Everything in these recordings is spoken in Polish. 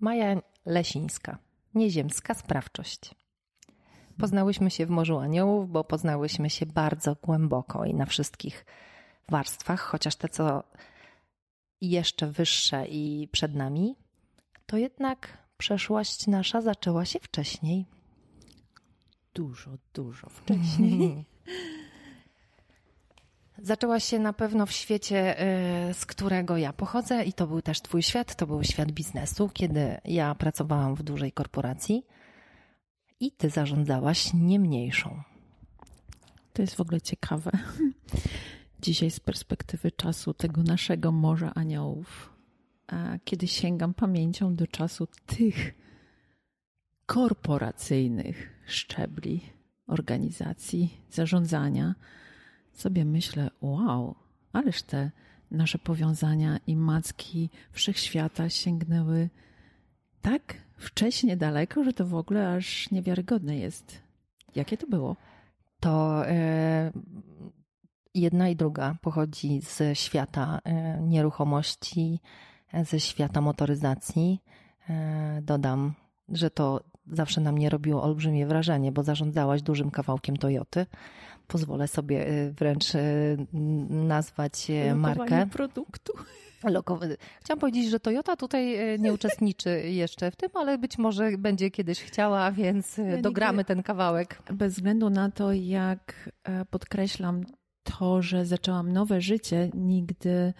Maja Lesińska. Nieziemska sprawczość. Poznałyśmy się w Morzu Aniołów, bo poznałyśmy się bardzo głęboko i na wszystkich warstwach, chociaż te, co jeszcze wyższe i przed nami, to jednak przeszłość nasza zaczęła się wcześniej. Dużo, dużo wcześniej. Zaczęła się na pewno w świecie, y, z którego ja pochodzę, i to był też Twój świat, to był świat biznesu, kiedy ja pracowałam w dużej korporacji i Ty zarządzałaś nie mniejszą. To jest w ogóle ciekawe. Dzisiaj z perspektywy czasu tego naszego Morza Aniołów, kiedy sięgam pamięcią do czasu tych korporacyjnych szczebli organizacji, zarządzania, sobie myślę, wow, ależ te nasze powiązania i macki wszechświata sięgnęły tak wcześnie daleko, że to w ogóle aż niewiarygodne jest. Jakie to było? To e, jedna i druga pochodzi ze świata e, nieruchomości, ze świata motoryzacji. E, dodam, że to zawsze na mnie robiło olbrzymie wrażenie, bo zarządzałaś dużym kawałkiem Toyoty. Pozwolę sobie y, wręcz y, nazwać y, markę. produktu. Lokowy. Chciałam powiedzieć, że Toyota tutaj nie uczestniczy jeszcze w tym, ale być może będzie kiedyś chciała, więc ja dogramy ten kawałek. Bez względu na to, jak e, podkreślam to, że zaczęłam nowe życie, nigdy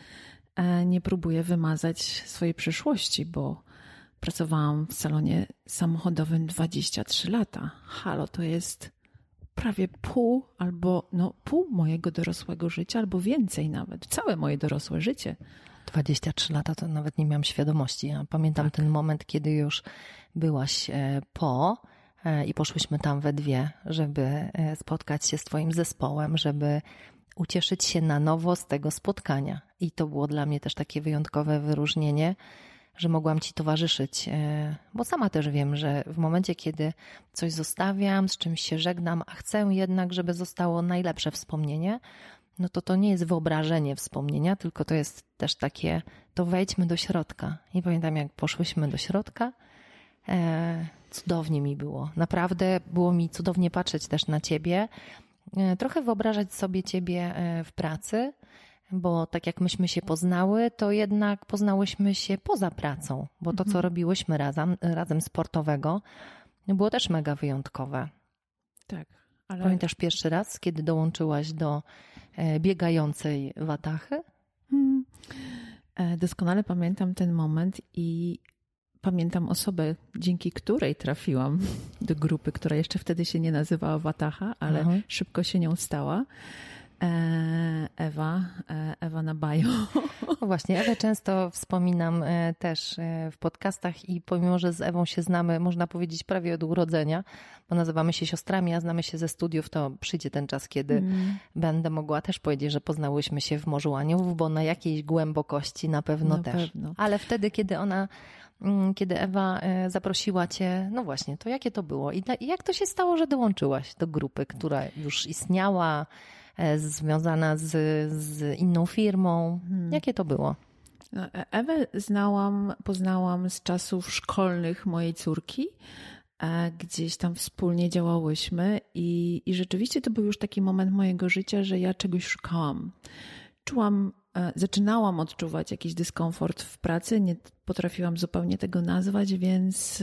e, nie próbuję wymazać swojej przyszłości, bo Pracowałam w salonie samochodowym 23 lata. Halo, to jest prawie pół albo no, pół mojego dorosłego życia, albo więcej nawet. Całe moje dorosłe życie. 23 lata to nawet nie miałam świadomości. Ja pamiętam tak. ten moment, kiedy już byłaś e, po e, i poszłyśmy tam we dwie, żeby e, spotkać się z Twoim zespołem, żeby ucieszyć się na nowo z tego spotkania. I to było dla mnie też takie wyjątkowe wyróżnienie że mogłam Ci towarzyszyć, e, bo sama też wiem, że w momencie, kiedy coś zostawiam, z czymś się żegnam, a chcę jednak, żeby zostało najlepsze wspomnienie, no to to nie jest wyobrażenie wspomnienia, tylko to jest też takie, to wejdźmy do środka. I pamiętam, jak poszłyśmy do środka, e, cudownie mi było. Naprawdę było mi cudownie patrzeć też na Ciebie, e, trochę wyobrażać sobie Ciebie w pracy, bo tak jak myśmy się poznały, to jednak poznałyśmy się poza pracą, bo to, co mhm. robiłyśmy razem, razem sportowego, było też mega wyjątkowe. Tak. Ale... Pamiętasz pierwszy raz, kiedy dołączyłaś do e, biegającej watachy? Hmm. E, doskonale pamiętam ten moment i pamiętam osobę, dzięki której trafiłam do grupy, która jeszcze wtedy się nie nazywała Wataha, ale Aha. szybko się nią stała. E, Ewa, e, Ewa na bajo. No właśnie, Ewę często wspominam e, też w podcastach i pomimo, że z Ewą się znamy, można powiedzieć prawie od urodzenia, bo nazywamy się siostrami, a znamy się ze studiów, to przyjdzie ten czas, kiedy mm. będę mogła też powiedzieć, że poznałyśmy się w Morzu Aniołów, bo na jakiejś głębokości na pewno na też. Pewno. Ale wtedy, kiedy ona mm, kiedy Ewa zaprosiła cię, no właśnie, to jakie to było i jak to się stało, że dołączyłaś do grupy, która już istniała, związana z, z inną firmą. Hmm. Jakie to było? No, e, Ewę znałam, poznałam z czasów szkolnych mojej córki. E, gdzieś tam wspólnie działałyśmy i, i rzeczywiście to był już taki moment mojego życia, że ja czegoś szukałam. Czułam, zaczynałam odczuwać jakiś dyskomfort w pracy, nie potrafiłam zupełnie tego nazwać, więc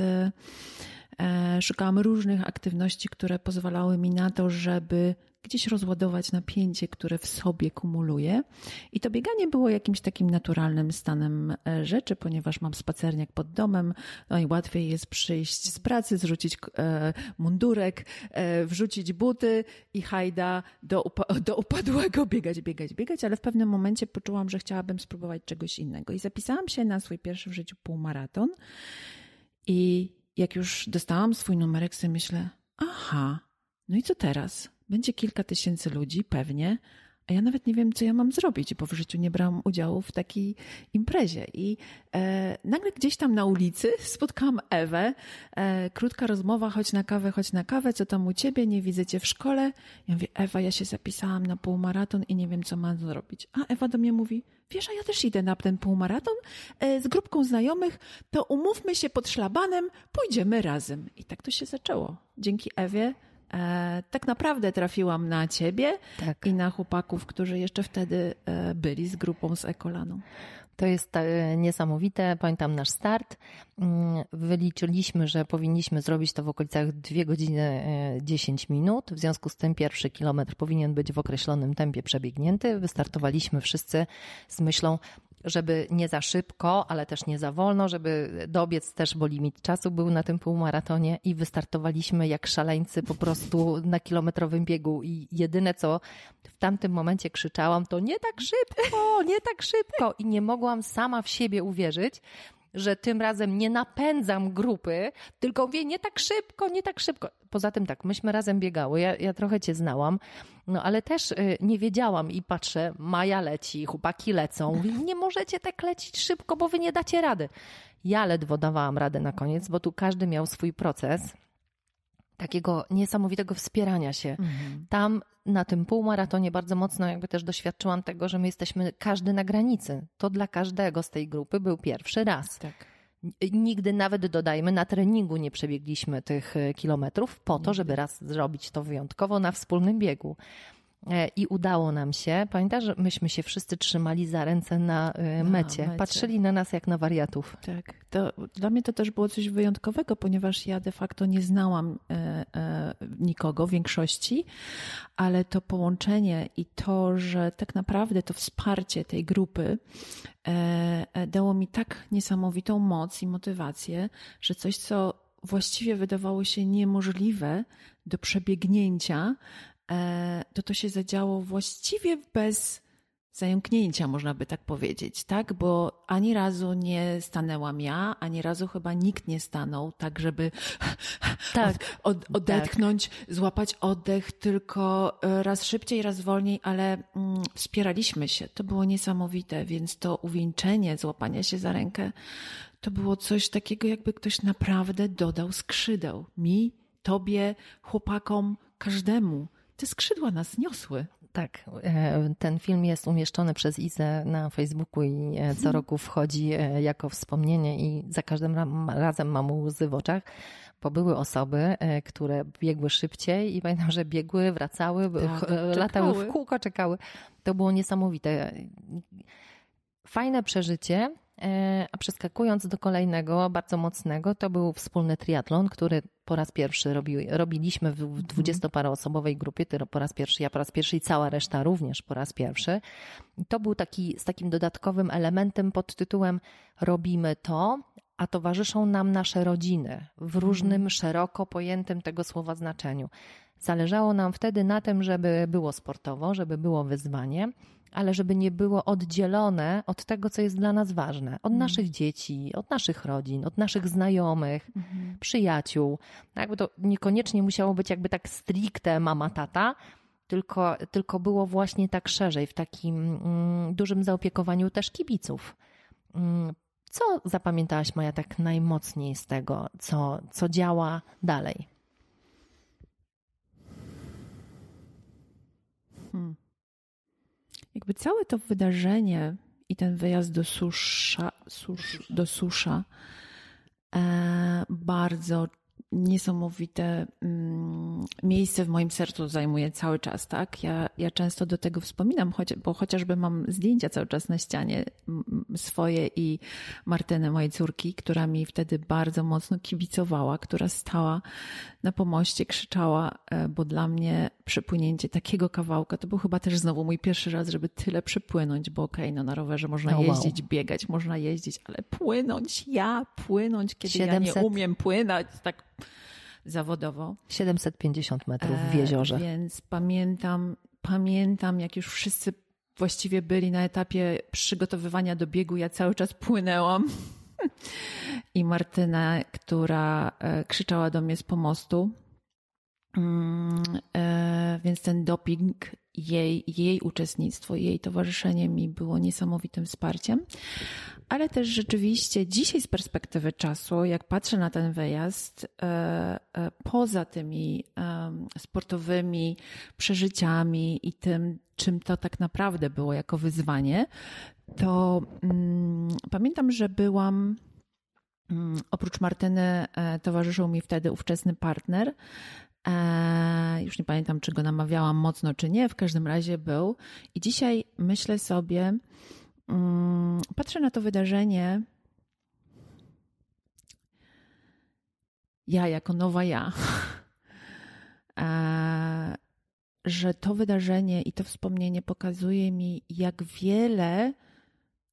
szukałam różnych aktywności, które pozwalały mi na to, żeby gdzieś rozładować napięcie, które w sobie kumuluje. I to bieganie było jakimś takim naturalnym stanem e, rzeczy, ponieważ mam spacerniak pod domem, no i łatwiej jest przyjść z pracy, zrzucić e, mundurek, e, wrzucić buty i hajda do, do upadłego biegać, biegać, biegać, ale w pewnym momencie poczułam, że chciałabym spróbować czegoś innego. I zapisałam się na swój pierwszy w życiu półmaraton i jak już dostałam swój numerek, sobie myślę, aha, no i co teraz? Będzie kilka tysięcy ludzi, pewnie, a ja nawet nie wiem, co ja mam zrobić, bo w życiu nie brałam udziału w takiej imprezie. I e, nagle gdzieś tam na ulicy spotkałam Ewę. E, krótka rozmowa, chodź na kawę, chodź na kawę, co tam u ciebie, nie widzę cię w szkole. Ja mówię, Ewa, ja się zapisałam na półmaraton i nie wiem, co mam zrobić. A Ewa do mnie mówi, wiesz, a ja też idę na ten półmaraton z grupką znajomych, to umówmy się pod szlabanem, pójdziemy razem. I tak to się zaczęło. Dzięki Ewie E, tak naprawdę trafiłam na ciebie tak. i na chłopaków, którzy jeszcze wtedy e, byli z grupą z Ekolanu. To jest e, niesamowite. Pamiętam nasz start. Mm, wyliczyliśmy, że powinniśmy zrobić to w okolicach 2 godziny 10 minut. W związku z tym pierwszy kilometr powinien być w określonym tempie przebiegnięty. Wystartowaliśmy wszyscy z myślą, żeby nie za szybko, ale też nie za wolno, żeby dobiec też, bo limit czasu był na tym półmaratonie i wystartowaliśmy jak szaleńcy po prostu na kilometrowym biegu. I jedyne co w tamtym momencie krzyczałam to nie tak szybko, nie tak szybko! I nie mogłam sama w siebie uwierzyć, że tym razem nie napędzam grupy, tylko mówię nie tak szybko, nie tak szybko. Poza tym tak, myśmy razem biegały, ja, ja trochę cię znałam, no ale też y, nie wiedziałam i patrzę, Maja leci, chłopaki lecą, mówię, nie możecie tak lecieć szybko, bo wy nie dacie rady. Ja ledwo dawałam radę na koniec, bo tu każdy miał swój proces takiego niesamowitego wspierania się. Mhm. Tam na tym półmaratonie bardzo mocno jakby też doświadczyłam tego, że my jesteśmy każdy na granicy. To dla każdego z tej grupy był pierwszy raz. Tak. Nigdy nawet dodajmy, na treningu nie przebiegliśmy tych e, kilometrów po to, żeby raz zrobić to wyjątkowo na wspólnym biegu. E, I udało nam się. Pamiętasz, że myśmy się wszyscy trzymali za ręce na e, mecie. mecie. Patrzyli na nas jak na wariatów. Tak. To, dla mnie to też było coś wyjątkowego, ponieważ ja de facto nie znałam e, e, nikogo, większości, ale to połączenie i to, że tak naprawdę to wsparcie tej grupy e, dało mi tak niesamowitą moc i motywację, że coś, co właściwie wydawało się niemożliwe do przebiegnięcia, E, to to się zadziało właściwie bez zająknięcia, można by tak powiedzieć, tak? Bo ani razu nie stanęłam ja, ani razu chyba nikt nie stanął, tak, żeby tak. Od, od, odetchnąć, tak. złapać oddech, tylko e, raz szybciej, raz wolniej, ale mm, wspieraliśmy się. To było niesamowite, więc to uwieńczenie, złapania się za rękę, to było coś takiego, jakby ktoś naprawdę dodał skrzydeł. Mi, tobie, chłopakom, każdemu te skrzydła nas niosły. Tak, e, ten film jest umieszczony przez Izę na Facebooku i e, co mhm. roku wchodzi e, jako wspomnienie i za każdym razem mam łzy w oczach, bo były osoby, które biegły szybciej i pamiętam, że biegły, wracały, tak, latały w kółko, czekały. To było niesamowite. Fajne przeżycie, a przeskakując do kolejnego, bardzo mocnego, to był wspólny triatlon, który po raz pierwszy robi, robiliśmy w mhm. dwudziestoparoosobowej grupie, ty po raz pierwszy, ja po raz pierwszy i cała reszta również po raz pierwszy. to był taki z takim dodatkowym elementem pod tytułem Robimy to, a towarzyszą nam nasze rodziny w różnym, mhm. szeroko pojętym tego słowa znaczeniu. Zależało nam wtedy na tym, żeby było sportowo, żeby było wyzwanie, ale żeby nie było oddzielone od tego, co jest dla nas ważne, od mm. naszych dzieci, od naszych rodzin, od naszych znajomych, mm. przyjaciół. No jakby to niekoniecznie musiało być jakby tak stricte mama, tata, tylko, tylko było właśnie tak szerzej, w takim mm, dużym zaopiekowaniu też kibiców. Mm, co zapamiętałaś, Maja, tak najmocniej z tego, co, co działa dalej? Hmm jakby całe to wydarzenie i ten wyjazd do susza, susz, do susza e, bardzo niesamowite mm, miejsce w moim sercu zajmuje cały czas, tak? Ja, ja często do tego wspominam, choć, bo chociażby mam zdjęcia cały czas na ścianie swoje i Martynę, mojej córki, która mi wtedy bardzo mocno kibicowała, która stała na pomoście, krzyczała, e, bo dla mnie przepłynięcie takiego kawałka to był chyba też znowu mój pierwszy raz, żeby tyle przepłynąć, bo okej, okay, no na rowerze można oh, jeździć, wow. biegać, można jeździć, ale płynąć, ja płynąć, kiedy 700... ja nie umiem płynąć, tak zawodowo. 750 metrów w jeziorze. E, więc pamiętam, pamiętam, jak już wszyscy właściwie byli na etapie przygotowywania do biegu, ja cały czas płynęłam. I Martyna, która e, krzyczała do mnie z pomostu. Mm, e, więc ten doping, jej, jej uczestnictwo, jej towarzyszenie mi było niesamowitym wsparciem ale też rzeczywiście dzisiaj z perspektywy czasu, jak patrzę na ten wyjazd, e, poza tymi sportowymi przeżyciami i tym, czym to tak naprawdę było jako wyzwanie, to mm, pamiętam, że byłam. Mm, oprócz Martyny e, towarzyszył mi wtedy ówczesny partner. E, już nie pamiętam, czy go namawiałam mocno, czy nie. W każdym razie był. I dzisiaj myślę sobie, mm, patrzę na to wydarzenie ja jako nowa ja, że to wydarzenie i to wspomnienie pokazuje mi, jak wiele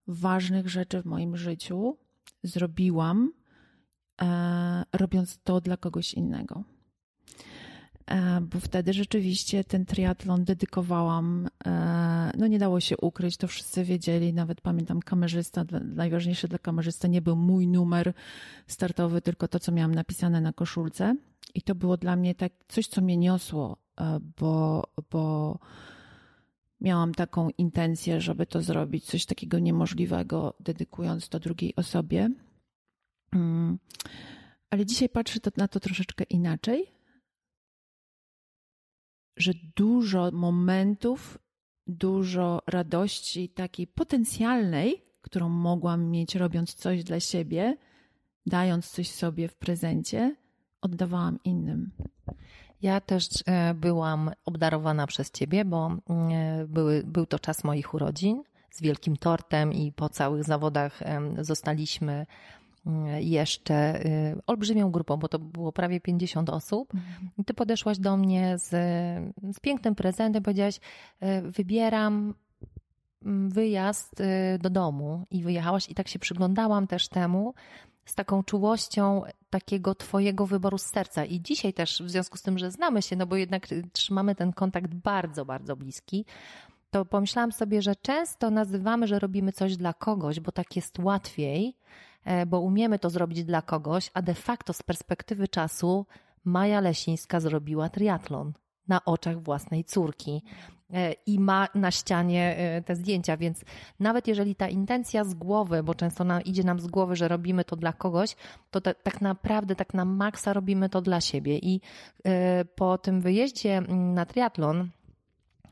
ważnych rzeczy w moim życiu zrobiłam, e, robiąc to dla kogoś innego. E, bo wtedy rzeczywiście ten triatlon dedykowałam, e, no nie dało się ukryć, to wszyscy wiedzieli, nawet pamiętam kamerzysta, najważniejsze dla kamerzysta nie był mój numer startowy, tylko to, co miałam napisane na koszulce i to było dla mnie tak coś, co mnie niosło, e, bo, bo miałam taką intencję, żeby to zrobić, coś takiego niemożliwego, dedykując to drugiej osobie. Mm. Ale dzisiaj patrzę na to troszeczkę inaczej że dużo momentów, dużo radości takiej potencjalnej, którą mogłam mieć robiąc coś dla siebie, dając coś sobie w prezencie, oddawałam innym. Ja też e, byłam obdarowana przez ciebie, bo e, były, był to czas moich urodzin z wielkim tortem i po całych zawodach zostaliśmy jeszcze y, olbrzymią grupą, bo to było prawie 50 osób. Mhm. I ty podeszłaś do mnie z, z pięknym prezentem, powiedziałaś: Wybieram mm, wyjazd do domu i wyjechałaś, i tak się przyglądałam też temu z taką czułością takiego Twojego wyboru z serca. I dzisiaj też, w związku z tym, że znamy się, no bo jednak trzymamy ten kontakt bardzo, bardzo bliski, to pomyślałam sobie, że często nazywamy, że robimy coś dla kogoś, bo tak jest łatwiej, E, bo umiemy to zrobić dla kogoś, a de facto z perspektywy czasu Maja Lesińska zrobiła triatlon na oczach własnej córki i ma na ścianie e, te zdjęcia, więc nawet jeżeli ta intencja z głowy, bo często na, idzie nam z głowy, że robimy to dla kogoś, to te, tak naprawdę, tak na maksa robimy to dla siebie. I po tym wyjeździe mm, na triatlon,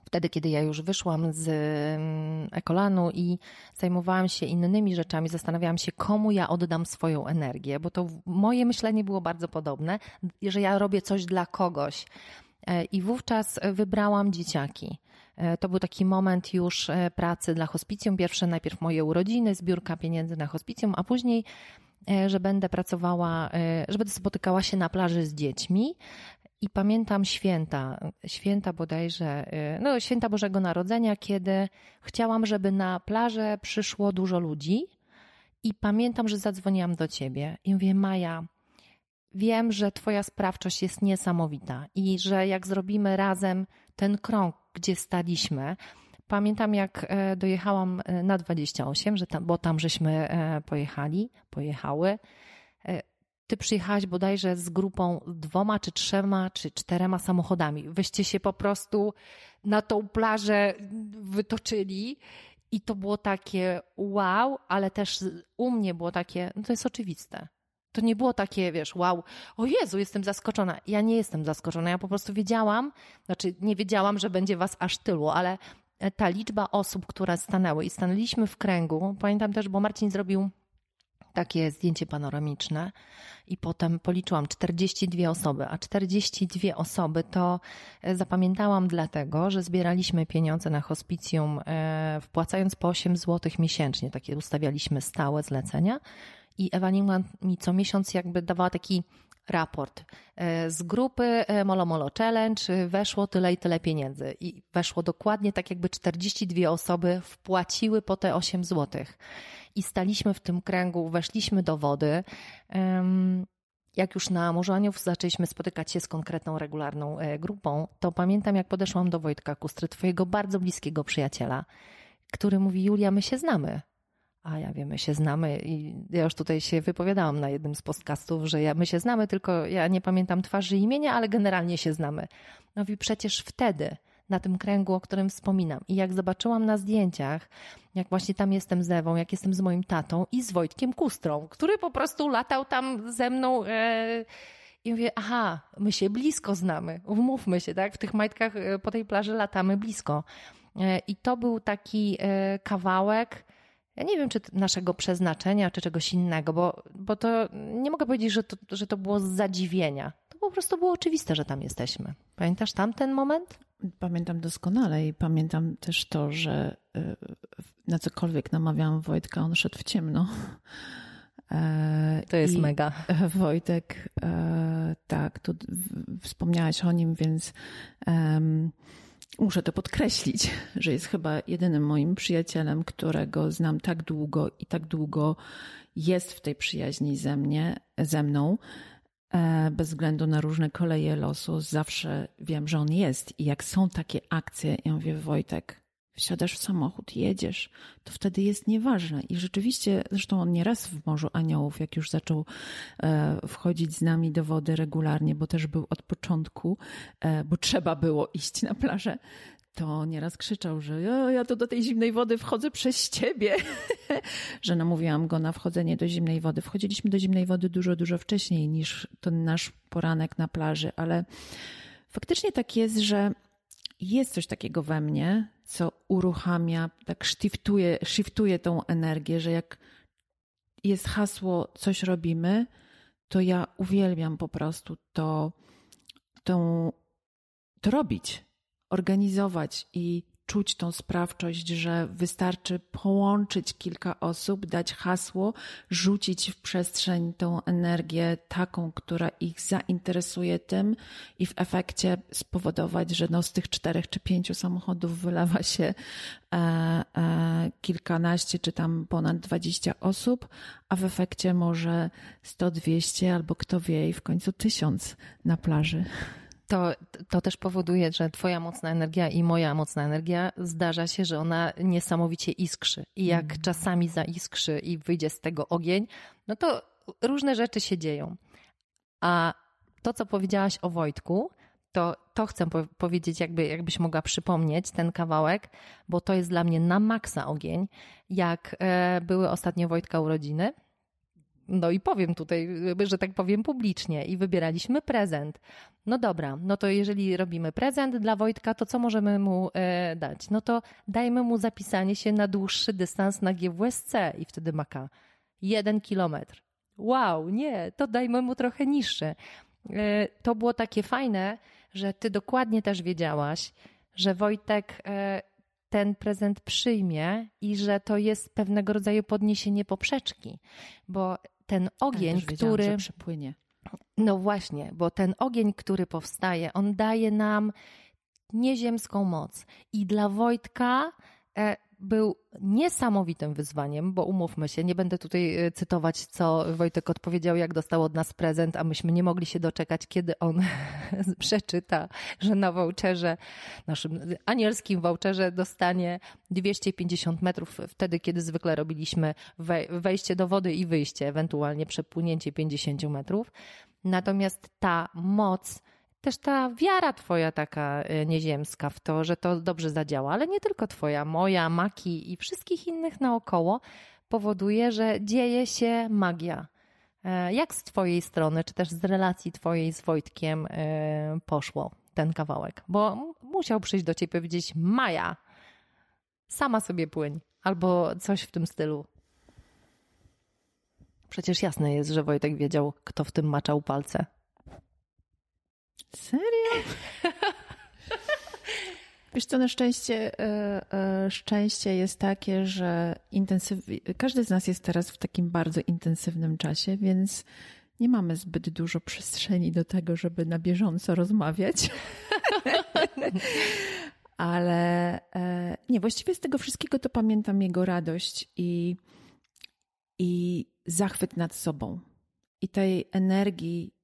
wtedy, kiedy ja już wyszłam z mm, Ekolanu i zajmowałam się innymi rzeczami, zastanawiałam się, komu ja oddam swoją energię, bo to moje myślenie było bardzo podobne, że ja robię coś dla kogoś. E, I wówczas wybrałam dzieciaki. E, to był taki moment już e, pracy dla hospicjum. Pierwsze najpierw moje urodziny, zbiórka pieniędzy na hospicjum, a później że będę pracowała, że będę spotykała się na plaży z dziećmi, i pamiętam święta, święta bodajże, no święta Bożego Narodzenia, kiedy chciałam, żeby na plażę przyszło dużo ludzi i pamiętam, że zadzwoniłam do ciebie i mówię, Maja, wiem, że twoja sprawczość jest niesamowita i że jak zrobimy razem ten krąg, gdzie staliśmy, Pamiętam, jak e, dojechałam e, na 28, że tam, bo tam żeśmy e, pojechali, pojechały. Ty przyjechałaś bodajże z grupą dwoma, czy trzema, czy czterema samochodami. Wyście się po prostu na tą plażę wytoczyli i to było takie wow, ale też u mnie było takie, no to jest oczywiste. To nie było takie, wiesz, wow, o Jezu, jestem zaskoczona. Ja nie jestem zaskoczona, ja po prostu wiedziałam, znaczy nie wiedziałam, że będzie was aż tylu, ale ta liczba osób, które stanęły i stanęliśmy w kręgu, pamiętam też, bo Marcin zrobił takie zdjęcie panoramiczne i potem policzyłam 42 osoby, a 42 osoby to e, zapamiętałam dlatego, że zbieraliśmy pieniądze na hospicjum e, wpłacając po 8 zł miesięcznie, takie ustawialiśmy stałe zlecenia i Ewelina mi co miesiąc jakby dawała taki raport. E, z grupy Molo Molo Challenge weszło tyle i tyle pieniędzy i weszło dokładnie tak jakby 42 osoby wpłaciły po te 8 złotych i staliśmy w tym kręgu, weszliśmy do wody. Jak już na Morzu Aniołów zaczęliśmy spotykać się z konkretną, regularną e, grupą, to pamiętam, jak podeszłam do Wojtka Kustry, twojego bardzo bliskiego przyjaciela, który mówi: Julia, my się znamy. A ja wiem, my się znamy i ja już tutaj się wypowiadałam na jednym z podcastów, że ja, my się znamy, tylko ja nie pamiętam twarzy i imienia, ale generalnie się znamy. No i przecież wtedy na tym kręgu, o którym wspominam. I jak zobaczyłam na zdjęciach, jak właśnie tam jestem z Ewą, jak jestem z moim tatą i z Wojtkiem Kustrą, który po prostu latał tam ze mną. E, I mówię, aha, my się blisko znamy, umówmy się, tak? W tych majtkach e, po tej plaży latamy blisko. E, I to był taki e, kawałek, ja nie wiem, czy naszego przeznaczenia, czy czegoś innego, bo, bo to nie mogę powiedzieć, że to, że to było z zadziwienia. To po prostu było oczywiste, że tam jesteśmy. Pamiętasz tamten moment? Pamiętam doskonale i pamiętam też to, że na cokolwiek namawiałam Wojtka, on szedł w ciemno. E, to jest I mega. Wojtek, e, tak, tu wspomniałaś o nim, więc um, muszę to podkreślić, że jest chyba jedynym moim przyjacielem, którego znam tak długo i tak długo jest w tej przyjaźni ze, mnie, ze mną. E, bez względu na różne koleje losu, zawsze wiem, że on jest. I jak są takie akcje, ja mówię, Wojtek, wsiadasz w samochód, jedziesz, to wtedy jest nieważne. I rzeczywiście, zresztą on nieraz w Morzu Aniołów, jak już zaczął e, wchodzić z nami do wody regularnie, bo też był od początku, e, bo trzeba było iść na plażę, to nieraz krzyczał, że ja, ja to do tej zimnej wody wchodzę przez ciebie, że namówiłam go na wchodzenie do zimnej wody. Wchodziliśmy do zimnej wody dużo, dużo wcześniej niż ten nasz poranek na plaży, ale faktycznie tak jest, że jest coś takiego we mnie, co uruchamia, tak shiftuje, shiftuje tą energię, że jak jest hasło coś robimy, to ja uwielbiam po prostu to, to, to robić, organizować i czuć tą sprawczość, że wystarczy połączyć kilka osób, dać hasło, rzucić w przestrzeń tą energię taką, która ich zainteresuje tym i w efekcie spowodować, że no z tych czterech czy pięciu samochodów wylewa się e, e, kilkanaście czy tam ponad dwadzieścia osób, a w efekcie może sto, dwieście albo kto wie i w końcu tysiąc na plaży to, to też powoduje, że Twoja mocna energia i moja mocna energia zdarza się, że ona niesamowicie iskrzy. I jak mm. czasami zaiskrzy i wyjdzie z tego ogień, no to różne rzeczy się dzieją. A to, co powiedziałaś o Wojtku, to, to chcę po powiedzieć, jakby, jakbyś mogła przypomnieć ten kawałek, bo to jest dla mnie na maksa ogień. Jak e, były ostatnio Wojtka urodziny, no i powiem tutaj, że tak powiem publicznie i wybieraliśmy prezent. No dobra, no to jeżeli robimy prezent dla Wojtka, to co możemy mu e, dać? No to dajmy mu zapisanie się na dłuższy dystans na GWSC i wtedy maka jeden kilometr. Wow, nie, to dajmy mu trochę niższy. E, to było takie fajne, że ty dokładnie też wiedziałaś, że Wojtek e, ten prezent przyjmie i że to jest pewnego rodzaju podniesienie poprzeczki, bo ten ogień, ja który. Że przypłynie. No właśnie, bo ten ogień, który powstaje, on daje nam nieziemską moc. I dla Wojtka e, był niesamowitym wyzwaniem, bo umówmy się, nie będę tutaj e, cytować, co Wojtek odpowiedział, jak dostał od nas prezent, a myśmy nie mogli się doczekać, kiedy on przeczyta, że na voucherze, naszym anielskim voucherze dostanie 250 metrów wtedy, kiedy zwykle robiliśmy wejście do wody i wyjście, ewentualnie przepłynięcie 50 metrów. Natomiast ta moc, też ta wiara twoja taka e, nieziemska w to, że to dobrze zadziała, ale nie tylko twoja, moja, Maki i wszystkich innych naokoło powoduje, że dzieje się magia. E, jak z twojej strony, czy też z relacji twojej z Wojtkiem e, poszło ten kawałek? Bo musiał przyjść do ciebie powiedzieć Maja, sama sobie płyń, albo coś w tym stylu. Przecież jasne jest, że Wojtek wiedział, kto w tym maczał palce. Serio? Wiesz co, na szczęście, e, e, szczęście jest takie, że intensyw... każdy z nas jest teraz w takim bardzo intensywnym czasie, więc nie mamy zbyt dużo przestrzeni do tego, żeby na bieżąco rozmawiać. Ale e, nie, właściwie z tego wszystkiego to pamiętam jego radość i, i zachwyt nad sobą. I tej energii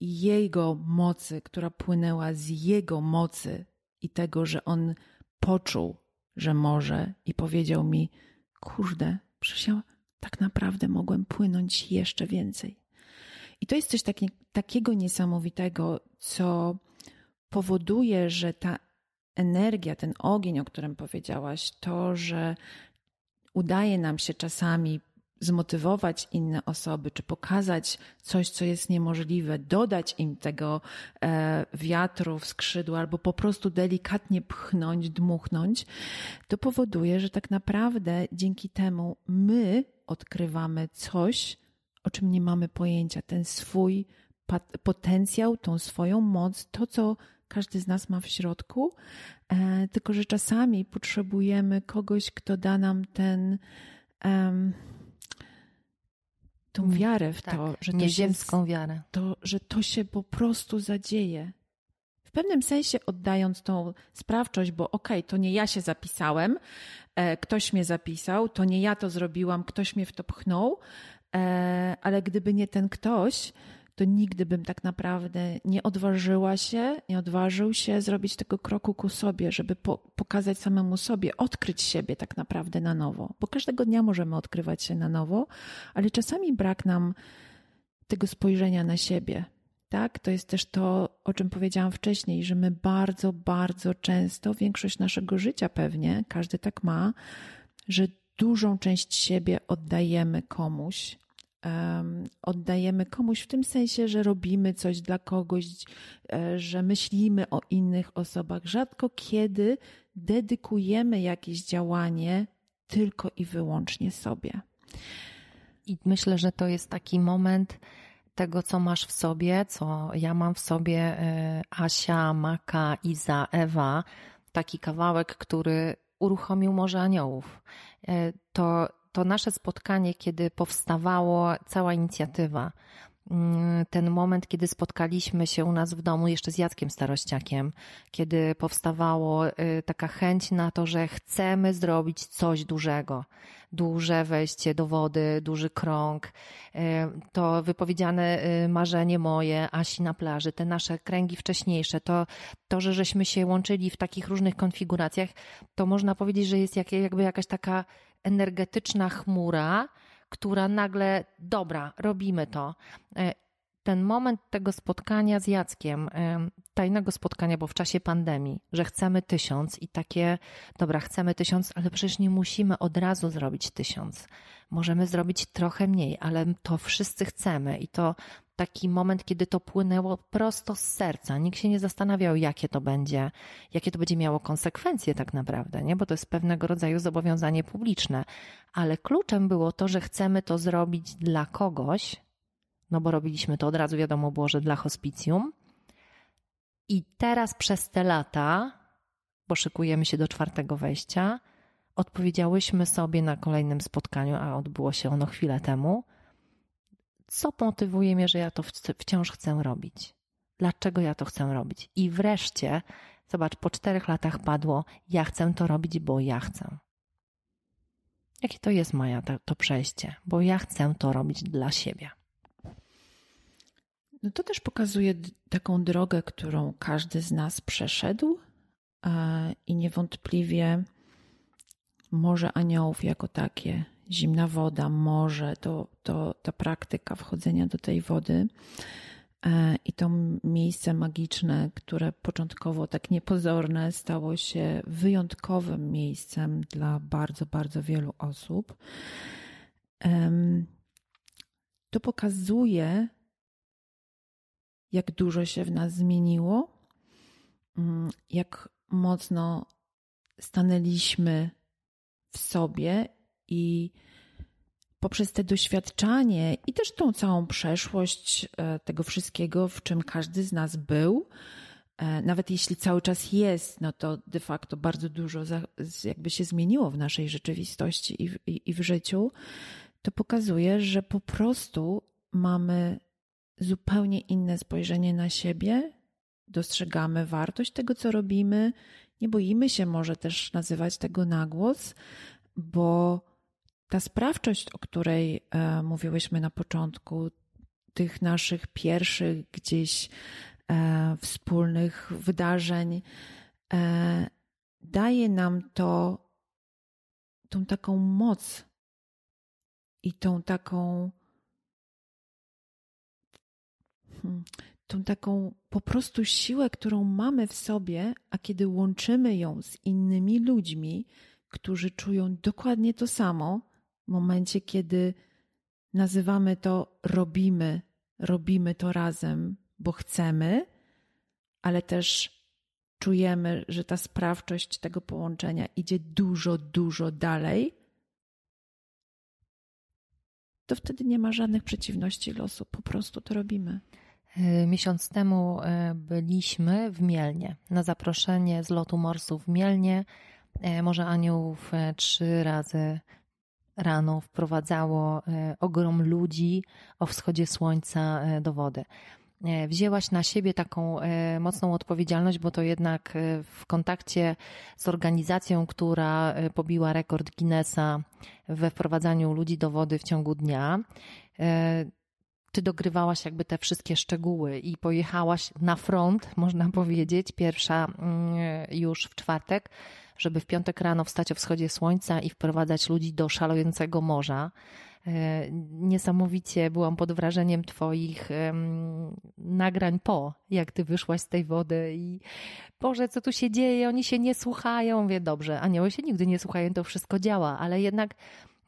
jego mocy, która płynęła z jego mocy i tego, że on poczuł, że może i powiedział mi: Kurde, przecież tak naprawdę mogłem płynąć jeszcze więcej. I to jest coś taki, takiego niesamowitego, co powoduje, że ta energia, ten ogień, o którym powiedziałaś, to, że udaje nam się czasami zmotywować inne osoby, czy pokazać coś, co jest niemożliwe, dodać im tego e, wiatru w skrzydła, albo po prostu delikatnie pchnąć, dmuchnąć, to powoduje, że tak naprawdę dzięki temu my odkrywamy coś, o czym nie mamy pojęcia, ten swój potencjał, tą swoją moc, to co każdy z nas ma w środku, e, tylko że czasami potrzebujemy kogoś, kto da nam ten. Um, tą mm, wiarę w tak, to, że to nieziemską się, wiarę. To, że to się po prostu zadzieje. W pewnym sensie oddając tą sprawczość, bo okej, okay, to nie ja się zapisałem, e, ktoś mnie zapisał, to nie ja to zrobiłam, ktoś mnie w to pchnął, e, ale gdyby nie ten ktoś, to nigdy bym tak naprawdę nie odważyła się, nie odważył się zrobić tego kroku ku sobie, żeby po, pokazać samemu sobie, odkryć siebie tak naprawdę na nowo. Bo każdego dnia możemy odkrywać się na nowo, ale czasami brak nam tego spojrzenia na siebie. Tak, to jest też to, o czym powiedziałam wcześniej, że my bardzo, bardzo często, większość naszego życia pewnie, każdy tak ma, że dużą część siebie oddajemy komuś, oddajemy komuś w tym sensie, że robimy coś dla kogoś, e, że myślimy o innych osobach. Rzadko kiedy dedykujemy jakieś działanie tylko i wyłącznie sobie. I myślę, że to jest taki moment tego, co masz w sobie, co ja mam w sobie, e, Asia, Maka, Iza, Ewa, taki kawałek, który uruchomił Morze Aniołów. E, to to nasze spotkanie, kiedy powstawało cała inicjatywa, mm, ten moment, kiedy spotkaliśmy się u nas w domu jeszcze z Jackiem Starościakiem, kiedy powstawało y, taka chęć na to, że chcemy zrobić coś dużego, duże wejście do wody, duży krąg, y, to wypowiedziane y, marzenie moje, Asi na plaży, te nasze kręgi wcześniejsze, to, to że żeśmy się łączyli w takich różnych konfiguracjach, to można powiedzieć, że jest jakby jakaś taka energetyczna chmura, która nagle, dobra, robimy to. Ten moment tego spotkania z Jackiem, tajnego spotkania, bo w czasie pandemii, że chcemy tysiąc i takie, dobra, chcemy tysiąc, ale przecież nie musimy od razu zrobić tysiąc. Możemy zrobić trochę mniej, ale to wszyscy chcemy i to taki moment, kiedy to płynęło prosto z serca. Nikt się nie zastanawiał, jakie to będzie, jakie to będzie miało konsekwencje tak naprawdę, nie? bo to jest pewnego rodzaju zobowiązanie publiczne. Ale kluczem było to, że chcemy to zrobić dla kogoś, no bo robiliśmy to od razu, wiadomo było, że dla hospicjum. I teraz przez te lata, bo szykujemy się do czwartego wejścia, odpowiedziałyśmy sobie na kolejnym spotkaniu, a odbyło się ono chwilę temu – co motywuje mnie, że ja to wciąż chcę robić? Dlaczego ja to chcę robić? I wreszcie, zobacz, po czterech latach padło, ja chcę to robić, bo ja chcę. Jakie to jest moja to, to przejście? Bo ja chcę to robić dla siebie. No to też pokazuje taką drogę, którą każdy z nas przeszedł i niewątpliwie Morze Aniołów jako takie zimna woda, morze, to, to ta praktyka wchodzenia do tej wody e, i to miejsce magiczne, które początkowo tak niepozorne, stało się wyjątkowym miejscem dla bardzo, bardzo wielu osób. To pokazuje, jak dużo się w nas zmieniło, mm, jak mocno stanęliśmy w sobie i poprzez te doświadczanie i też tą całą przeszłość e, tego wszystkiego, w czym każdy z nas był, e, nawet jeśli cały czas jest, no to de facto bardzo dużo jakby się zmieniło w naszej rzeczywistości i w, i, i w życiu, to pokazuje, że po prostu mamy zupełnie inne spojrzenie na siebie, dostrzegamy wartość tego, co robimy, nie boimy się może też nazywać tego na głos, bo ta sprawczość, o której e, mówiłyśmy na początku, tych naszych pierwszych gdzieś e, wspólnych wydarzeń, e, daje nam to tą taką moc i tą taką tą taką po prostu siłę, którą mamy w sobie, a kiedy łączymy ją z innymi ludźmi, którzy czują dokładnie to samo, w momencie, kiedy nazywamy to robimy, robimy to razem, bo chcemy, ale też czujemy, że ta sprawczość tego połączenia idzie dużo, dużo dalej, to wtedy nie ma żadnych przeciwności losu, po prostu to robimy. E, miesiąc temu e, byliśmy w Mielnie na zaproszenie z lotu morsów w Mielnie. E, Morze Aniołów trzy razy rano wprowadzało ogrom ludzi o wschodzie słońca do wody. Wzięłaś na siebie taką mocną odpowiedzialność, bo to jednak w kontakcie z organizacją, która pobiła rekord Guinnessa we wprowadzaniu ludzi do wody w ciągu dnia, ty dogrywałaś jakby te wszystkie szczegóły i pojechałaś na front, można powiedzieć, pierwsza mm, już w czwartek, żeby w piątek rano wstać o wschodzie słońca i wprowadzać ludzi do szalejącego morza. E, niesamowicie byłam pod wrażeniem Twoich nagrań po, jak Ty wyszłaś z tej wody i Boże, co tu się dzieje? Oni się nie słuchają. Wie dobrze, anioły się nigdy nie słuchają, to wszystko działa, ale jednak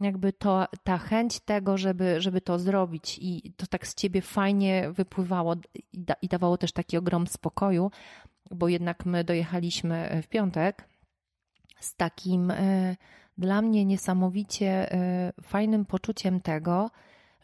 jakby to, ta chęć tego, żeby, żeby to zrobić i to tak z Ciebie fajnie wypływało i, da, i dawało też taki ogrom spokoju, bo jednak my dojechaliśmy w piątek z takim e, dla mnie niesamowicie y, fajnym poczuciem tego,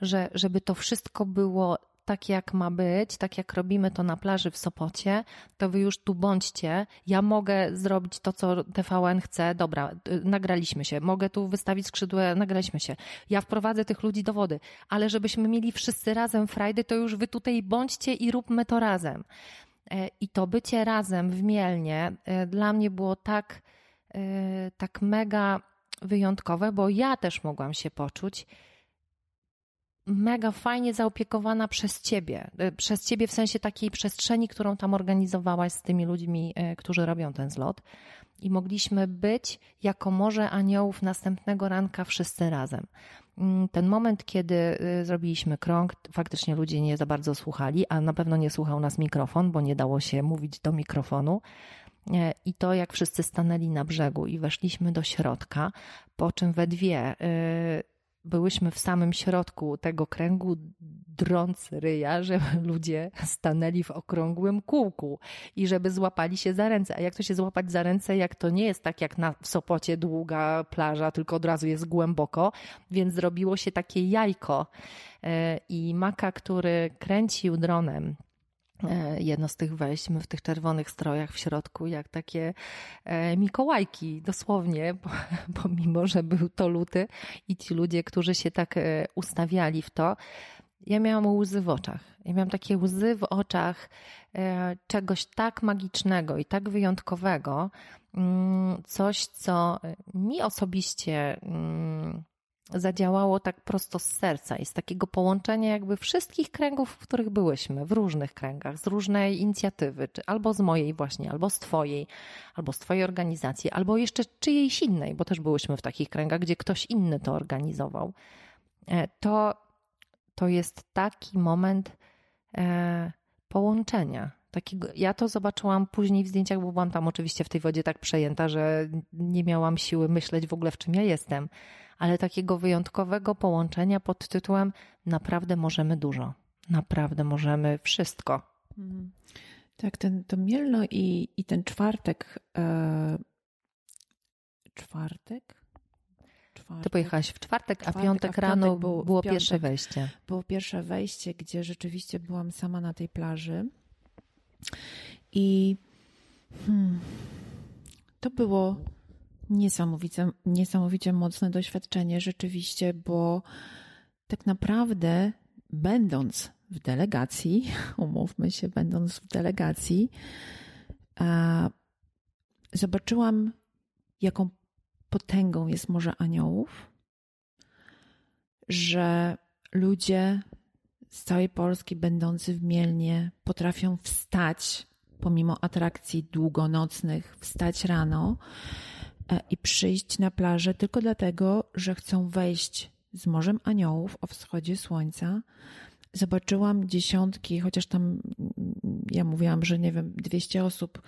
że żeby to wszystko było tak jak ma być, tak jak robimy to na plaży w Sopocie, to wy już tu bądźcie. Ja mogę zrobić to, co TVN chce. Dobra, y, nagraliśmy się. Mogę tu wystawić skrzydłę, nagraliśmy się. Ja wprowadzę tych ludzi do wody. Ale żebyśmy mieli wszyscy razem frajdy, to już wy tutaj bądźcie i róbmy to razem. E, I to bycie razem w Mielnie e, dla mnie było tak, e, tak mega wyjątkowe, bo ja też mogłam się poczuć mega fajnie zaopiekowana przez ciebie. E, przez ciebie w sensie takiej przestrzeni, którą tam organizowałaś z tymi ludźmi, e, którzy robią ten zlot. I mogliśmy być jako morze aniołów następnego ranka wszyscy razem. Mm, ten moment, kiedy e, zrobiliśmy krąg, faktycznie ludzie nie za bardzo słuchali, a na pewno nie słuchał nas mikrofon, bo nie dało się mówić do mikrofonu. I to, jak wszyscy stanęli na brzegu i weszliśmy do środka, po czym we dwie byłyśmy w samym środku tego kręgu, drąc ryja, żeby ludzie stanęli w okrągłym kółku i żeby złapali się za ręce. A jak to się złapać za ręce, jak to nie jest tak jak na w Sopocie długa plaża, tylko od razu jest głęboko, więc zrobiło się takie jajko. E, I Maka, który kręcił dronem, jedno z tych wejść, my w tych czerwonych strojach w środku, jak takie e, Mikołajki, dosłownie, pomimo, że był to luty i ci ludzie, którzy się tak e, ustawiali w to, ja miałam łzy w oczach. Ja miałam takie łzy w oczach czegoś tak magicznego i tak wyjątkowego, mm, coś, co mi osobiście mm, zadziałało tak prosto z serca i z takiego połączenia jakby wszystkich kręgów, w których byłyśmy, w różnych kręgach, z różnej inicjatywy, czy albo z mojej właśnie, albo z twojej, albo z twojej organizacji, albo jeszcze czyjejś innej, bo też byłyśmy w takich kręgach, gdzie ktoś inny to organizował. E, to, to jest taki moment e, połączenia. Takiego, ja to zobaczyłam później w zdjęciach, bo byłam tam oczywiście w tej wodzie tak przejęta, że nie miałam siły myśleć w ogóle, w czym ja jestem ale takiego wyjątkowego połączenia pod tytułem Naprawdę możemy dużo, naprawdę możemy wszystko. Mhm. Tak, ten, to Mielno i, i ten czwartek. E, czwartek? czwartek? Ty pojechałaś w czwartek, czwartek a piątek, a piątek rano było, było piątek pierwsze wejście. Było pierwsze wejście, gdzie rzeczywiście byłam sama na tej plaży. I hmm, to było Niesamowicie, niesamowicie mocne doświadczenie rzeczywiście, bo tak naprawdę będąc w delegacji, umówmy się, będąc w delegacji, zobaczyłam, jaką potęgą jest Morze Aniołów, że ludzie z całej Polski będący w Mielnie potrafią wstać pomimo atrakcji długonocnych, wstać rano i przyjść na plażę tylko dlatego, że chcą wejść z Morzem Aniołów o wschodzie słońca. Zobaczyłam dziesiątki, chociaż tam ja mówiłam, że nie wiem, 200 osób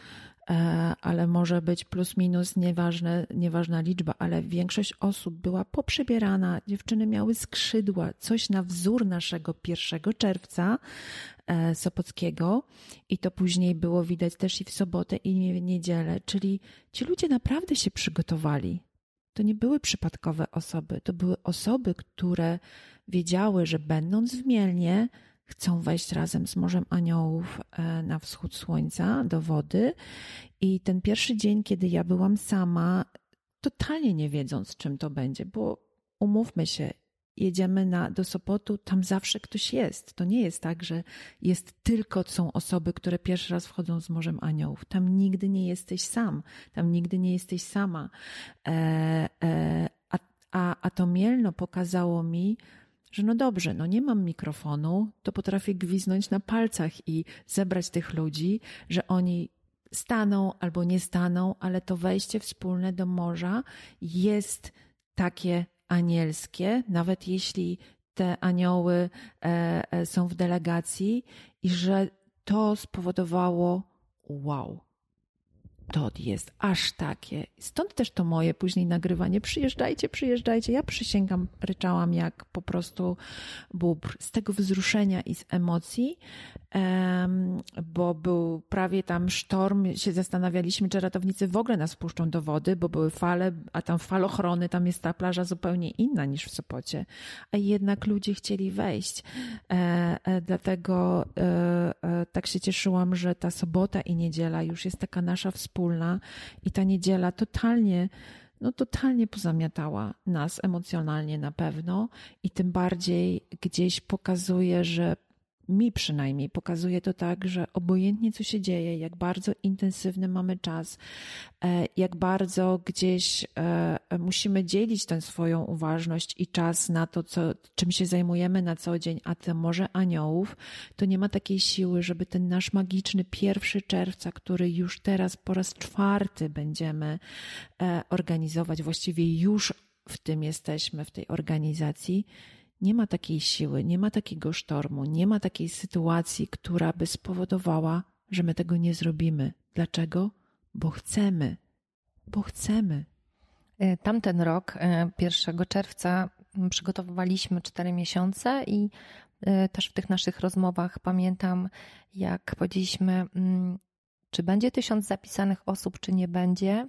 ale może być plus minus, nieważne, nieważna liczba, ale większość osób była poprzebierana, dziewczyny miały skrzydła, coś na wzór naszego 1 czerwca e, Sopockiego i to później było widać też i w sobotę i w niedzielę, czyli ci ludzie naprawdę się przygotowali. To nie były przypadkowe osoby, to były osoby, które wiedziały, że będąc w Mielnie, chcą wejść razem z Morzem Aniołów e, na wschód słońca do wody. I ten pierwszy dzień, kiedy ja byłam sama, totalnie nie wiedząc, czym to będzie, bo umówmy się, jedziemy na, do Sopotu, tam zawsze ktoś jest. To nie jest tak, że jest tylko są osoby, które pierwszy raz wchodzą z Morzem Aniołów. Tam nigdy nie jesteś sam, tam nigdy nie jesteś sama. E, e, a, a, a to Mielno pokazało mi, że no dobrze, no nie mam mikrofonu, to potrafię gwiznąć na palcach i zebrać tych ludzi, że oni staną albo nie staną, ale to wejście wspólne do morza jest takie anielskie, nawet jeśli te anioły e, e, są w delegacji i że to spowodowało wow, to jest aż takie. Stąd też to moje później nagrywanie. Przyjeżdżajcie, przyjeżdżajcie. Ja przysięgam, ryczałam jak po prostu bóbr z tego wzruszenia i z emocji, bo był prawie tam sztorm. Się zastanawialiśmy, czy ratownicy w ogóle nas puszczą do wody, bo były fale, a tam falochrony, tam jest ta plaża zupełnie inna niż w Sopocie. A jednak ludzie chcieli wejść. E, e, dlatego e, tak się cieszyłam, że ta sobota i niedziela już jest taka nasza wspólna i ta niedziela totalnie, no totalnie pozamiatała nas emocjonalnie na pewno i tym bardziej gdzieś pokazuje, że mi przynajmniej pokazuje to tak, że obojętnie co się dzieje, jak bardzo intensywny mamy czas, e, jak bardzo gdzieś e, musimy dzielić tę swoją uważność i czas na to, co, czym się zajmujemy na co dzień, a to może aniołów, to nie ma takiej siły, żeby ten nasz magiczny pierwszy czerwca, który już teraz po raz czwarty będziemy e, organizować, właściwie już w tym jesteśmy, w tej organizacji, nie ma takiej siły, nie ma takiego sztormu, nie ma takiej sytuacji, która by spowodowała, że my tego nie zrobimy. Dlaczego? Bo chcemy, bo chcemy. E, tamten rok, 1 e, czerwca, przygotowywaliśmy cztery miesiące i e, też w tych naszych rozmowach pamiętam, jak powiedzieliśmy, czy będzie tysiąc zapisanych osób, czy nie będzie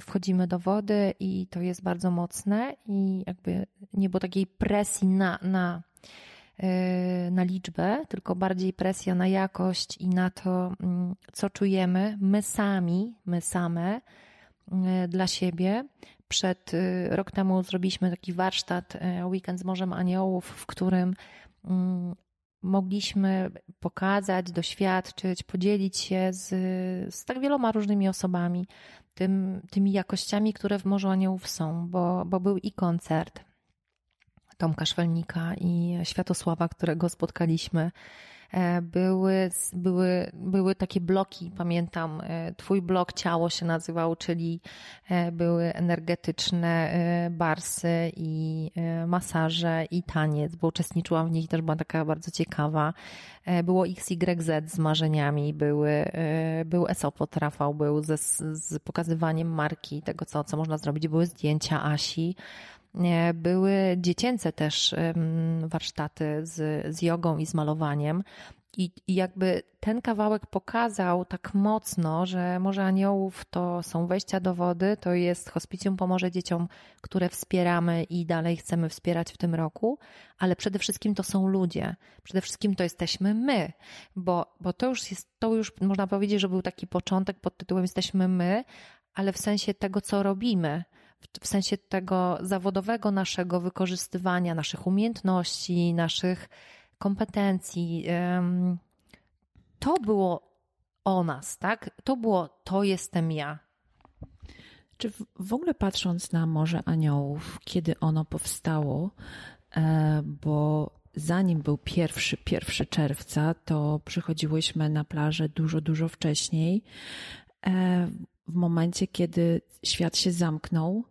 wchodzimy do wody i to jest bardzo mocne i jakby nie było takiej presji na, na, e, na liczbę, tylko bardziej presja na jakość i na to, mm, co czujemy my sami, my same e, dla siebie. Przed e, rok temu zrobiliśmy taki warsztat Weekend z Morzem Aniołów, w którym mm, mogliśmy pokazać, doświadczyć, podzielić się z, z tak wieloma różnymi osobami tym, tymi jakościami, które w Morzu Aniołów są, bo, bo był i koncert Tomka Szwelnika i Światosława, którego spotkaliśmy były, były, były takie bloki, pamiętam, e, Twój blok ciało się nazywał, czyli e, były energetyczne barsy i masaże i taniec, bo uczestniczyłam w nich też była taka bardzo ciekawa. Było XYZ z marzeniami, były, był Esopot Rafał, był ze, z pokazywaniem marki, tego co, co można zrobić, były zdjęcia Asi, były dziecięce też warsztaty z, z jogą i z malowaniem. I, I jakby ten kawałek pokazał tak mocno, że Morze Aniołów to są wejścia do wody, to jest hospicjum pomoże dzieciom, które wspieramy i dalej chcemy wspierać w tym roku, ale przede wszystkim to są ludzie. Przede wszystkim to jesteśmy my, bo, bo to już jest, to już można powiedzieć, że był taki początek pod tytułem Jesteśmy my, ale w sensie tego, co robimy w sensie tego zawodowego naszego wykorzystywania naszych umiejętności, naszych kompetencji. To było o nas, tak? To było to jestem ja. Czy w ogóle patrząc na Morze Aniołów, kiedy ono powstało, e, bo zanim był pierwszy, pierwszy czerwca, to przychodziłyśmy na plażę dużo, dużo wcześniej. E, w momencie, kiedy świat się zamknął,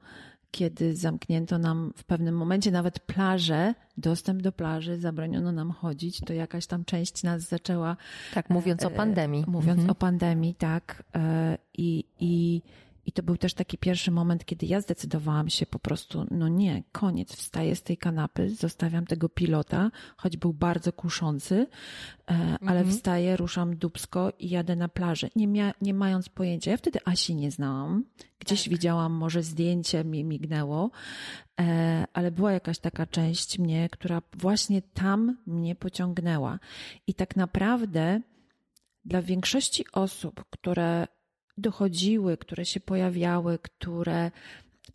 kiedy zamknięto nam w pewnym momencie nawet plażę, dostęp do plaży, zabroniono nam chodzić, to jakaś tam część nas zaczęła. Tak, mówiąc o e, pandemii. Mówiąc mhm. o pandemii, tak. E, I, i i to był też taki pierwszy moment, kiedy ja zdecydowałam się po prostu, no nie, koniec, wstaję z tej kanapy, zostawiam tego pilota, choć był bardzo kuszący, e, ale mhm. wstaję, ruszam dubsko i jadę na plażę, nie, mia nie mając pojęcia. Ja wtedy Asi nie znałam, gdzieś tak. widziałam, może zdjęcie mi mignęło, e, ale była jakaś taka część mnie, która właśnie tam mnie pociągnęła. I tak naprawdę dla większości osób, które dochodziły, które się pojawiały, które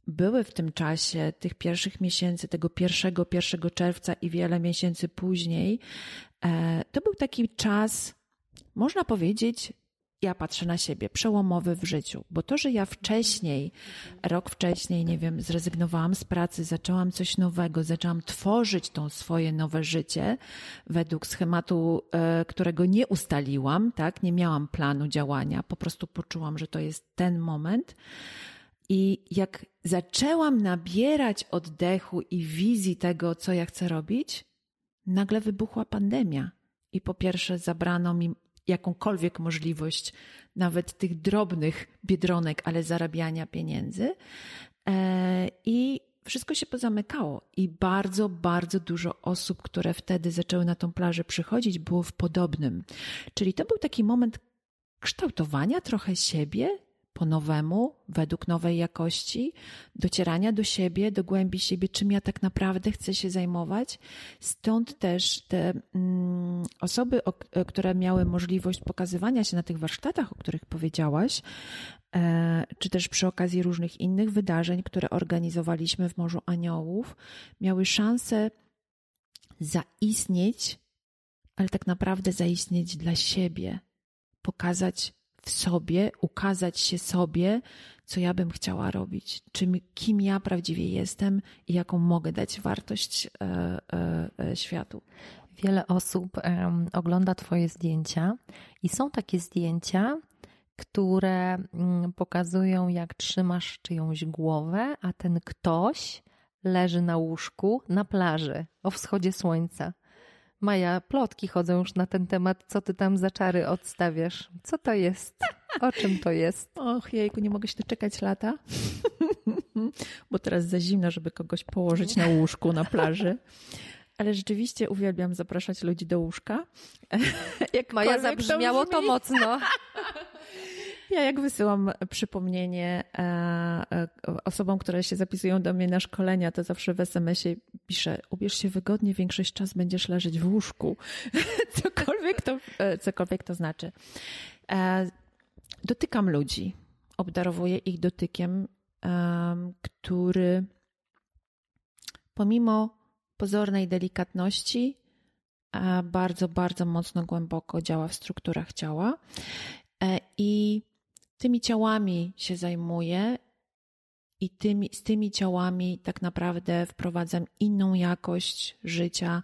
były w tym czasie, tych pierwszych miesięcy, tego pierwszego, pierwszego czerwca i wiele miesięcy później, e, to był taki czas, można powiedzieć, ja patrzę na siebie, przełomowy w życiu, bo to, że ja wcześniej, rok wcześniej, nie wiem, zrezygnowałam z pracy, zaczęłam coś nowego, zaczęłam tworzyć to swoje nowe życie według schematu, e, którego nie ustaliłam, tak, nie miałam planu działania, po prostu poczułam, że to jest ten moment. I jak zaczęłam nabierać oddechu i wizji tego, co ja chcę robić, nagle wybuchła pandemia. I po pierwsze, zabrano mi jakąkolwiek możliwość, nawet tych drobnych biedronek, ale zarabiania pieniędzy. E, I wszystko się pozamykało. I bardzo, bardzo dużo osób, które wtedy zaczęły na tą plażę przychodzić, było w podobnym. Czyli to był taki moment kształtowania trochę siebie, po nowemu, według nowej jakości, docierania do siebie, do głębi siebie, czym ja tak naprawdę chcę się zajmować. Stąd też te mm, osoby, które miały możliwość pokazywania się na tych warsztatach, o których powiedziałaś, e, czy też przy okazji różnych innych wydarzeń, które organizowaliśmy w Morzu Aniołów, miały szansę zaistnieć, ale tak naprawdę zaistnieć dla siebie, pokazać w sobie, ukazać się sobie, co ja bym chciała robić, czym, kim ja prawdziwie jestem i jaką mogę dać wartość e, e, e światu. Wiele osób ogląda Twoje zdjęcia i są takie zdjęcia, które mm, pokazują, jak trzymasz czyjąś głowę, a ten ktoś leży na łóżku na plaży o wschodzie słońca. Maja, plotki chodzą już na ten temat. Co ty tam za czary odstawiasz? Co to jest? O czym to jest? Och, jejku, nie mogę się doczekać lata. Bo teraz za zimno, żeby kogoś położyć na łóżku na plaży. Ale rzeczywiście uwielbiam zapraszać ludzi do łóżka. Maja, zabrzmiało to, to mocno. Ja jak wysyłam przypomnienie e, e, osobom, które się zapisują do mnie na szkolenia, to zawsze w SMS-ie piszę, ubierz się wygodnie, większość czas będziesz leżeć w łóżku. cokolwiek, to, e, cokolwiek to znaczy. Dotykam ludzi, obdarowuję ich dotykiem, który pomimo pozornej delikatności bardzo, bardzo mocno głęboko działa w strukturach ciała. I tymi ciałami się zajmuję i tymi, z tymi ciałami tak naprawdę wprowadzam inną jakość życia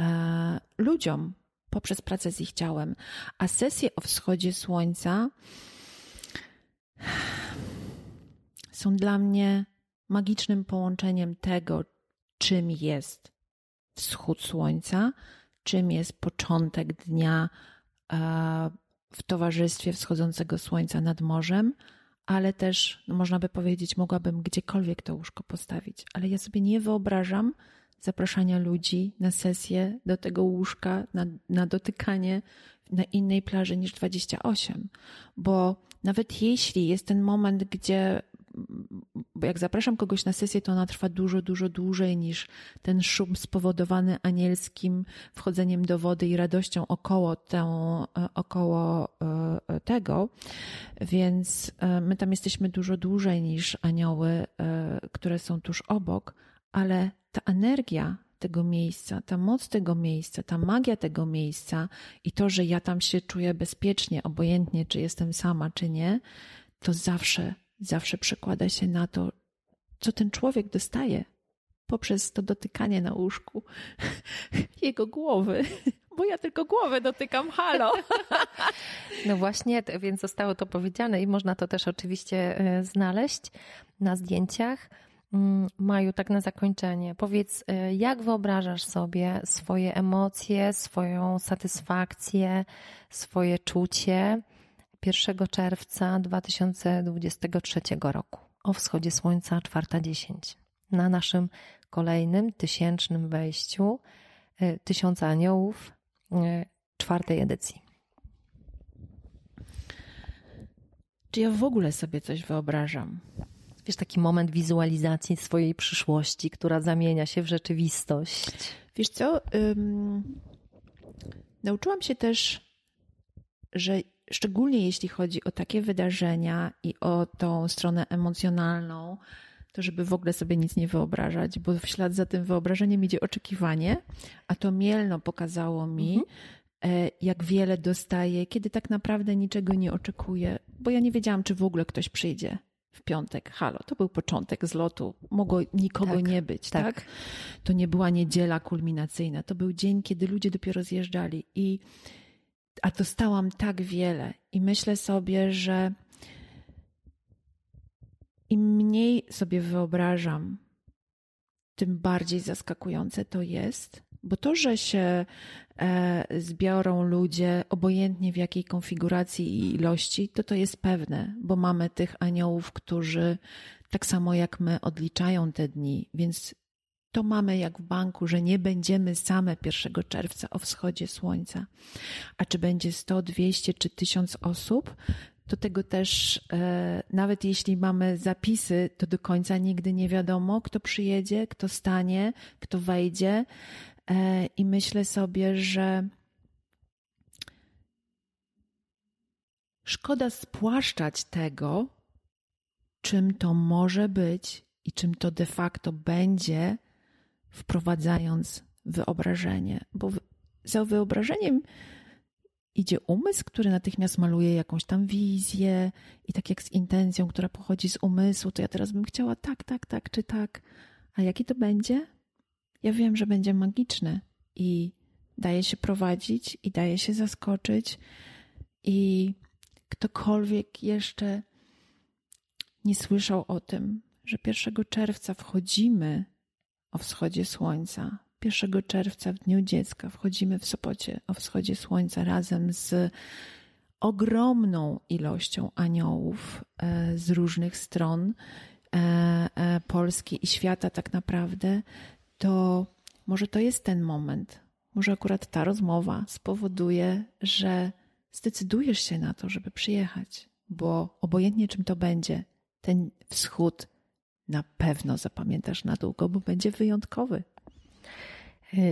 e, ludziom poprzez pracę z ich ciałem. A sesje o wschodzie słońca są dla mnie magicznym połączeniem tego, czym jest wschód słońca, czym jest początek dnia e, w towarzystwie wschodzącego słońca nad morzem, ale też, no można by powiedzieć, mogłabym gdziekolwiek to łóżko postawić, ale ja sobie nie wyobrażam zapraszania ludzi na sesję do tego łóżka, na, na dotykanie na innej plaży niż 28, bo nawet jeśli jest ten moment, gdzie bo jak zapraszam kogoś na sesję, to ona trwa dużo, dużo dłużej niż ten szum spowodowany anielskim wchodzeniem do wody i radością około, około e, tego. Więc e, my tam jesteśmy dużo dłużej niż anioły, e, które są tuż obok, ale ta energia tego miejsca, ta moc tego miejsca, ta magia tego miejsca i to, że ja tam się czuję bezpiecznie, obojętnie czy jestem sama, czy nie, to zawsze zawsze przekłada się na to, co ten człowiek dostaje poprzez to dotykanie na łóżku jego głowy. Bo ja tylko głowę dotykam, halo. No właśnie, więc zostało to powiedziane i można to też oczywiście e, znaleźć na zdjęciach. Mm, Maju, tak na zakończenie, powiedz, y, jak wyobrażasz sobie swoje emocje, swoją satysfakcję, swoje czucie 1 czerwca 2023 roku o wschodzie słońca 4.10 na naszym kolejnym tysięcznym wejściu y, Tysiąca Aniołów y, czwartej edycji? Czy ja w ogóle sobie coś wyobrażam? Wiesz, taki moment wizualizacji swojej przyszłości, która zamienia się w rzeczywistość. Wiesz co? Um, nauczyłam się też, że szczególnie jeśli chodzi o takie wydarzenia i o tą stronę emocjonalną, to żeby w ogóle sobie nic nie wyobrażać, bo w ślad za tym wyobrażeniem idzie oczekiwanie, a to Mielno pokazało mi, mhm. E, jak wiele dostaję, kiedy tak naprawdę niczego nie oczekuję, bo ja nie wiedziałam, czy w ogóle ktoś przyjdzie w piątek. Halo, to był początek zlotu, mogło nikogo tak, nie być, tak. tak? To nie była niedziela kulminacyjna, to był dzień, kiedy ludzie dopiero zjeżdżali i a dostałam tak wiele i myślę sobie, że im mniej sobie wyobrażam, tym bardziej zaskakujące to jest, bo to, że się e, zbiorą ludzie, obojętnie w jakiej konfiguracji i ilości, to to jest pewne, bo mamy tych aniołów, którzy tak samo jak my odliczają te dni, więc to mamy jak w banku, że nie będziemy same 1 czerwca o wschodzie słońca. A czy będzie 100, 200 czy 1000 osób, to tego też, e, nawet jeśli mamy zapisy, to do końca nigdy nie wiadomo, kto przyjedzie, kto stanie, kto wejdzie. E, I myślę sobie, że szkoda spłaszczać tego, czym to może być i czym to de facto będzie, wprowadzając wyobrażenie, bo za wyobrażeniem idzie umysł, który natychmiast maluje jakąś tam wizję i tak jak z intencją, która pochodzi z umysłu, to ja teraz bym chciała tak, tak, tak czy tak. A jaki to będzie? Ja wiem, że będzie magiczny i daje się prowadzić i daje się zaskoczyć i ktokolwiek jeszcze nie słyszał o tym, że 1 czerwca wchodzimy o wschodzie słońca. 1 czerwca w Dniu Dziecka wchodzimy w Sopocie o wschodzie słońca razem z ogromną ilością aniołów e, z różnych stron e, e, Polski i świata tak naprawdę, to może to jest ten moment, może akurat ta rozmowa spowoduje, że zdecydujesz się na to, żeby przyjechać, bo obojętnie czym to będzie, ten wschód na pewno zapamiętasz na długo, bo będzie wyjątkowy.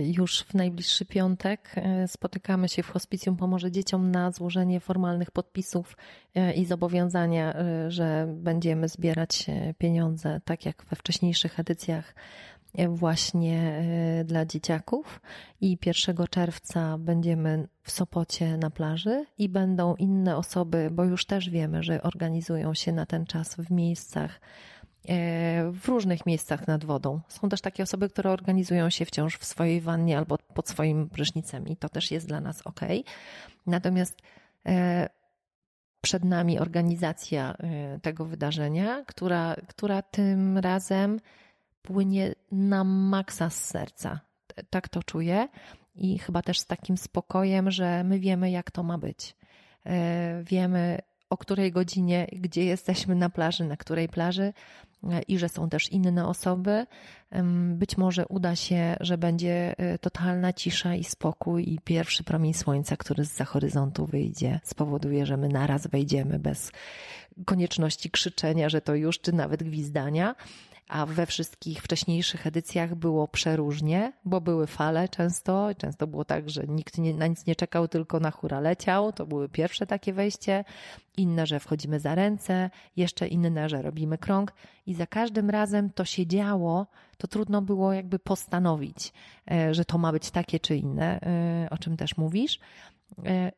Już w najbliższy piątek e, spotykamy się w Hospicjum Pomoże Dzieciom na złożenie formalnych podpisów e, i zobowiązania, że będziemy zbierać pieniądze, tak jak we wcześniejszych edycjach, właśnie dla dzieciaków. I 1 czerwca będziemy w Sopocie na plaży i będą inne osoby, bo już też wiemy, że organizują się na ten czas w miejscach w różnych miejscach nad wodą. Są też takie osoby, które organizują się wciąż w swojej wannie albo pod swoim prysznicem i to też jest dla nas ok. Natomiast e, przed nami organizacja e, tego wydarzenia, która, która tym razem płynie na maksa z serca. Tak to czuję i chyba też z takim spokojem, że my wiemy, jak to ma być. Wiemy, o której godzinie, gdzie jesteśmy na plaży, na której plaży e, i że są też inne osoby. Być może uda się, że będzie e, totalna cisza i spokój, i pierwszy promień słońca, który z za horyzontu wyjdzie, spowoduje, że my naraz wejdziemy bez konieczności krzyczenia, że to już, czy nawet gwizdania a we wszystkich wcześniejszych edycjach było przeróżnie, bo były fale często. Często było tak, że nikt nie, na nic nie czekał, tylko na hura leciał. To były pierwsze takie wejście. Inne, że wchodzimy za ręce, jeszcze inne, że robimy krąg. I za każdym razem to się działo, to trudno było jakby postanowić, e, że to ma być takie czy inne, e, o czym też mówisz. E,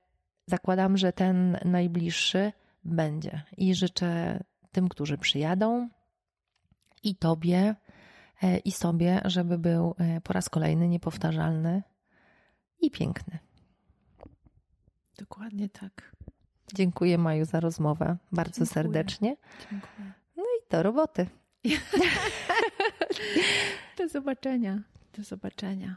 zakładam, że ten najbliższy będzie i życzę tym, którzy przyjadą, i Tobie, e, i sobie, żeby był e, po raz kolejny niepowtarzalny i piękny. Dokładnie tak. Dziękuję Maju za rozmowę bardzo Dziękuję. serdecznie. Dziękuję. No i do roboty. Do zobaczenia. Do zobaczenia.